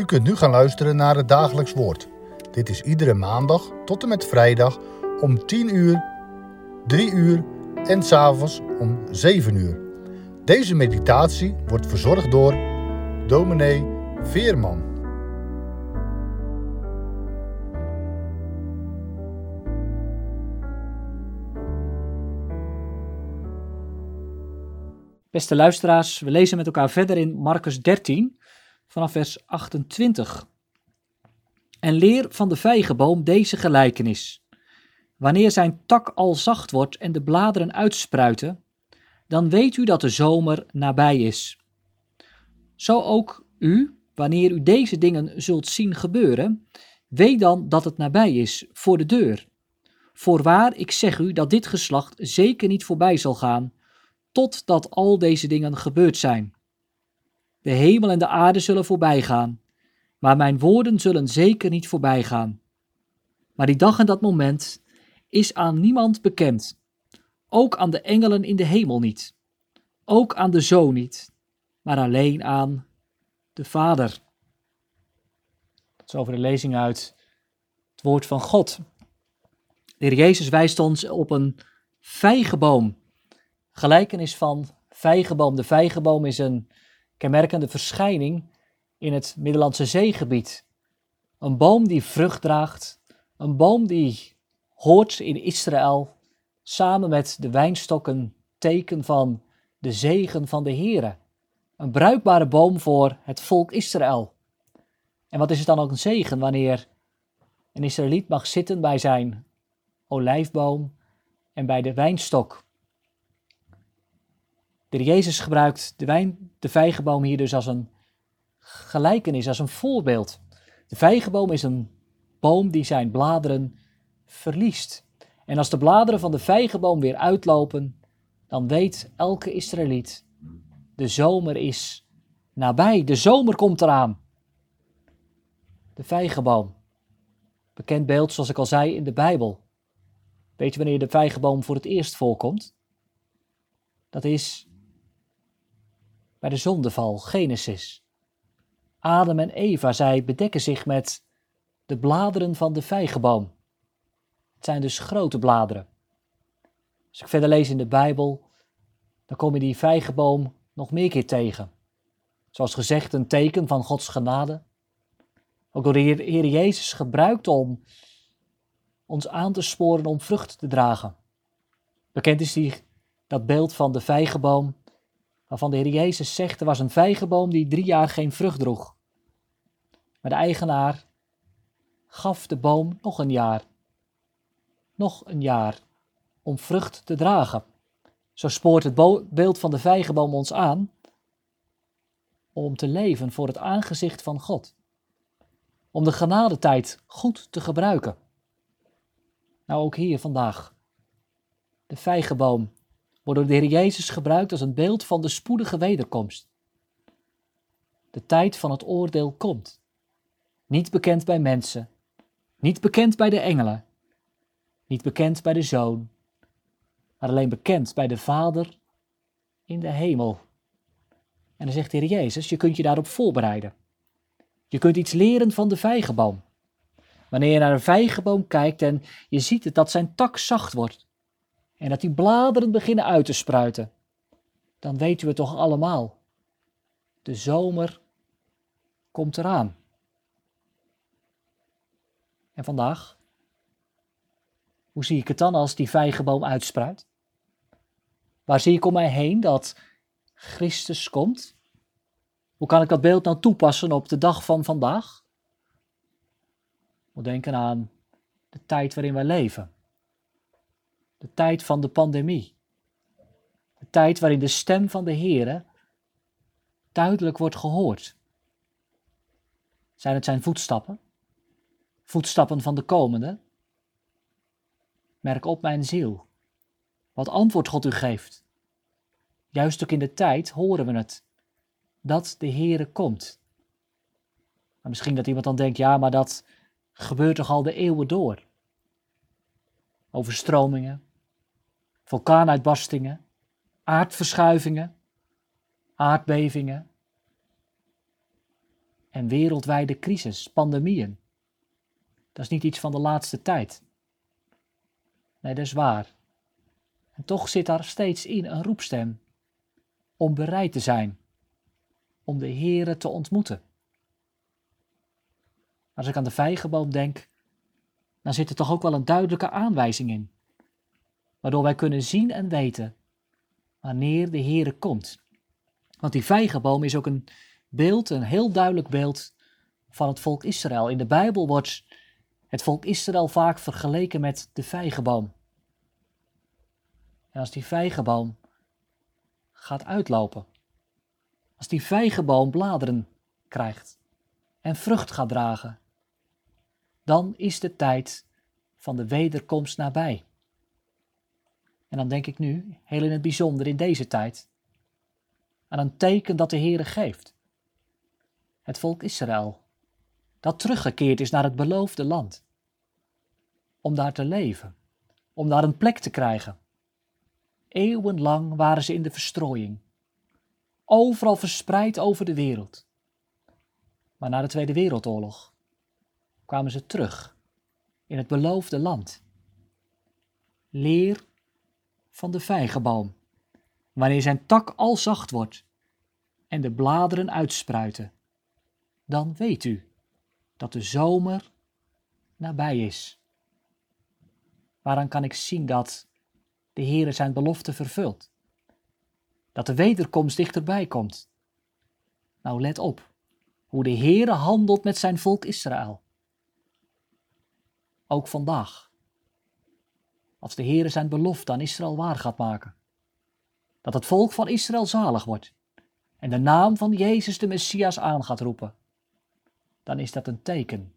U kunt nu gaan luisteren naar het dagelijks woord. Dit is iedere maandag tot en met vrijdag om 10 uur, 3 uur en s'avonds om 7 uur. Deze meditatie wordt verzorgd door dominee Veerman. Beste luisteraars, we lezen met elkaar verder in Marcus 13 vanaf vers 28. En leer van de vijgenboom deze gelijkenis. Wanneer zijn tak al zacht wordt en de bladeren uitspruiten, dan weet u dat de zomer nabij is. Zo ook u, wanneer u deze dingen zult zien gebeuren, weet dan dat het nabij is, voor de deur. Voorwaar, ik zeg u dat dit geslacht zeker niet voorbij zal gaan, totdat al deze dingen gebeurd zijn. De hemel en de aarde zullen voorbij gaan, maar mijn woorden zullen zeker niet voorbij gaan. Maar die dag en dat moment is aan niemand bekend, ook aan de engelen in de hemel niet, ook aan de zoon niet, maar alleen aan de Vader. Dat is over de lezing uit het woord van God. De Heer Jezus wijst ons op een vijgenboom. Gelijkenis van vijgenboom. De vijgenboom is een kenmerkende verschijning in het Middellandse zeegebied. Een boom die vrucht draagt, een boom die hoort in Israël samen met de wijnstokken teken van de zegen van de Here. Een bruikbare boom voor het volk Israël. En wat is het dan ook een zegen wanneer een Israëliet mag zitten bij zijn olijfboom en bij de wijnstok. De Jezus gebruikt de, wijn, de vijgenboom hier dus als een gelijkenis, als een voorbeeld. De vijgenboom is een boom die zijn bladeren verliest. En als de bladeren van de vijgenboom weer uitlopen, dan weet elke Israëliet, de zomer is nabij, de zomer komt eraan. De vijgenboom, bekend beeld zoals ik al zei in de Bijbel. Weet je wanneer de vijgenboom voor het eerst voorkomt? Dat is bij de zondeval, Genesis. Adam en Eva, zij bedekken zich met de bladeren van de vijgenboom. Het zijn dus grote bladeren. Als ik verder lees in de Bijbel, dan kom je die vijgenboom nog meer keer tegen. Zoals gezegd, een teken van Gods genade. Ook door de Heer, Jezus gebruikt om ons aan te sporen om vrucht te dragen. Bekend is die, dat beeld van de vijgenboom waarvan de Heer Jezus zegt, er was een vijgenboom die drie jaar geen vrucht droeg. Maar de eigenaar gaf de boom nog een jaar, nog een jaar, om vrucht te dragen. Zo spoort het beeld van de vijgenboom ons aan om te leven voor het aangezicht van God. Om de genadetijd goed te gebruiken. Nou, ook hier vandaag. De vijgenboom wordt door de Heer Jezus gebruikt als een beeld van de spoedige wederkomst. De tijd van het oordeel komt. Niet bekend bij mensen, niet bekend bij de engelen, niet bekend bij de Zoon, maar alleen bekend bij de Vader in de hemel. En dan zegt de Heer Jezus, je kunt je daarop voorbereiden. Je kunt iets leren van de vijgenboom. Wanneer je naar een vijgenboom kijkt en je ziet het dat zijn tak zacht wordt, en dat die bladeren beginnen uit te spruiten, dan weten we toch allemaal, de zomer komt eraan. En vandaag, hoe zie ik het dan als die vijgenboom uitspruit? Waar zie ik om mij heen dat Christus komt? Hoe kan ik dat beeld nou toepassen op de dag van vandaag? Ik moet denken aan de tijd waarin wij leven de tijd van de pandemie. De tijd waarin de stem van de Heere duidelijk wordt gehoord. Zijn het zijn voetstappen? Voetstappen van de komende? Merk op mijn ziel. Wat antwoord God u geeft. Juist ook in de tijd horen we het. Dat de Heere komt. Maar misschien dat iemand dan denkt, ja, maar dat gebeurt toch al de eeuwen door. Overstromingen, vulkaanuitbarstingen, aardverschuivingen, aardbevingen. en wereldwijde crisis, pandemieën. Dat is niet iets van de laatste tijd. Nee, dat is waar. En toch zit daar steeds in een roepstem om bereid te zijn, om de Here te ontmoeten. Als ik aan de vijgenboom denk, dan zit er toch ook wel een duidelijke aanwijzing in, waardoor wij kunnen zien en weten wanneer de Here komt. Want die vijgenboom is ook een beeld, een heel duidelijk beeld van het volk Israël. In de Bijbel wordt het volk Israël vaak vergeleken met de vijgenboom. En als die vijgenboom gaat uitlopen, als die vijgenboom bladeren krijgt en vrucht gaat dragen, dan is de tijd van de wederkomst nabij. En dan denk ik nu, heel in het bijzonder in deze tijd, aan een teken dat de Heere geeft. Het volk Israël, dat teruggekeerd is naar het beloofde land. Om daar te leven, om daar een plek te krijgen. Eeuwenlang waren ze in de verstrooiing, overal verspreid over de wereld. Maar na de Tweede Wereldoorlog kwamen ze terug in het beloofde land. Leer van de vijgenboom, wanneer zijn tak al zacht wordt en de bladeren uitspruiten, dan weet u dat de zomer nabij is. Waaraan kan ik zien dat de Heere zijn belofte vervult? Dat de wederkomst dichterbij komt. Nou, let op hoe de Heere handelt met zijn volk Israël. Ook vandaag. Als de Heere zijn belofte aan Israël waar gaat maken. Dat het volk van Israël zalig wordt en de naam van Jezus de Messias aan gaat roepen, dan is dat een teken.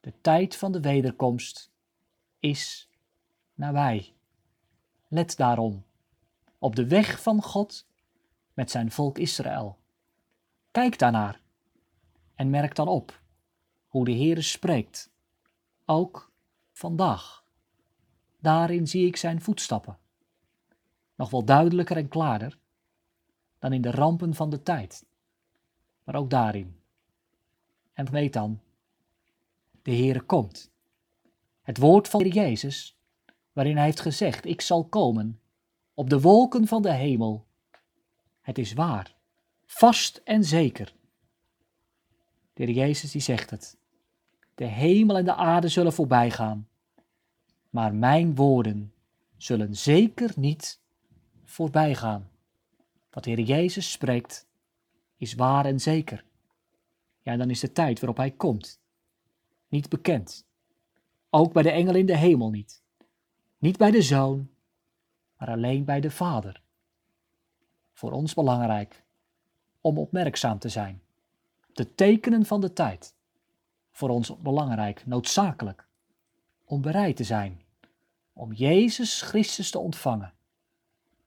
De tijd van de wederkomst is nabij. Let daarom op de weg van God met zijn volk Israël. Kijk daarnaar en merk dan op hoe de Heere spreekt, ook vandaag. Daarin zie ik zijn voetstappen. Nog wel duidelijker en klaarder dan in de rampen van de tijd, maar ook daarin. En weet dan, de Heere komt. Het woord van Jezus, waarin hij heeft gezegd, ik zal komen op de wolken van de hemel. Het is waar, vast en zeker. De Heer Jezus die zegt het. De hemel en de aarde zullen voorbij gaan, maar mijn woorden zullen zeker niet voorbij gaan. Wat Heer Jezus spreekt, is waar en zeker. Ja, dan is de tijd waarop Hij komt niet bekend. Ook bij de engel in de hemel niet. Niet bij de Zoon, maar alleen bij de Vader. Voor ons belangrijk om opmerkzaam te zijn. De tekenen van de tijd. Voor ons belangrijk, noodzakelijk, om bereid te zijn om Jezus Christus te ontvangen.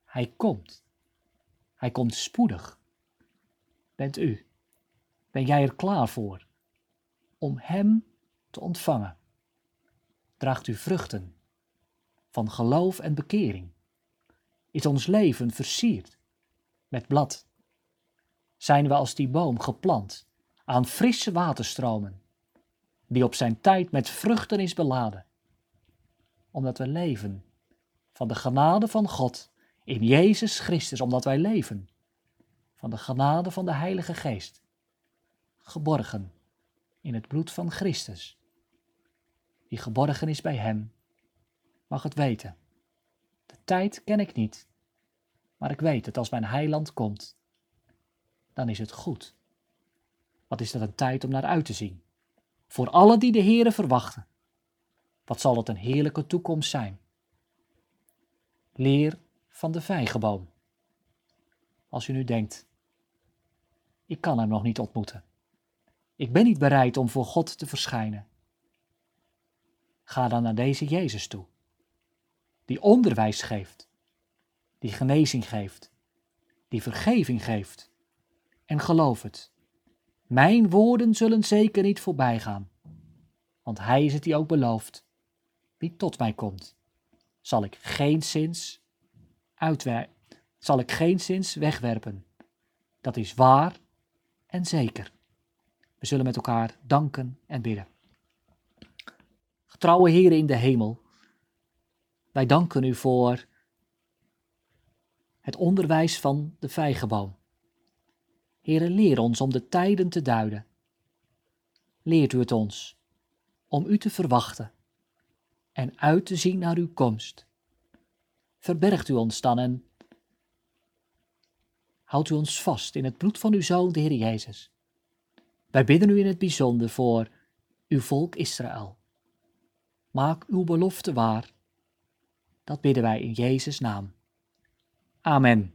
Hij komt. Hij komt spoedig. Bent u? Ben jij er klaar voor om Hem te ontvangen? Draagt u vruchten van geloof en bekering? Is ons leven versierd met blad? Zijn we als die boom geplant aan frisse waterstromen, die op zijn tijd met vruchten is beladen? Omdat we leven van de genade van God in Jezus Christus, omdat wij leven van de genade van de Heilige Geest, geborgen in het bloed van Christus. Wie geborgen is bij Hem, mag het weten. De tijd ken ik niet, maar ik weet dat als mijn heiland komt, dan is het goed. Wat is dat een tijd om naar uit te zien? Voor alle die de Heere verwachten. Wat zal het een heerlijke toekomst zijn? Leer van de vijgenboom. Als u nu denkt, ik kan hem nog niet ontmoeten. Ik ben niet bereid om voor God te verschijnen. Ga dan naar deze Jezus toe, die onderwijs geeft, die genezing geeft, die vergeving geeft. En geloof het, mijn woorden zullen zeker niet voorbij gaan, want Hij is het die ook belooft. Tot mij komt, zal ik geen zins uitwerken, zal ik geen zins wegwerpen. Dat is waar en zeker. We zullen met elkaar danken en bidden. Getrouwe Heren in de hemel, wij danken u voor het onderwijs van de vijgenboom. Heren, leer ons om de tijden te duiden. Leert u het ons om u te verwachten en uit te zien naar uw komst. Verbergt u ons dan en houdt u ons vast in het bloed van uw Zoon, de Heer Jezus. Wij bidden u in het bijzonder voor uw volk Israël. Maak uw belofte waar. Dat bidden wij in Jezus' naam. Amen.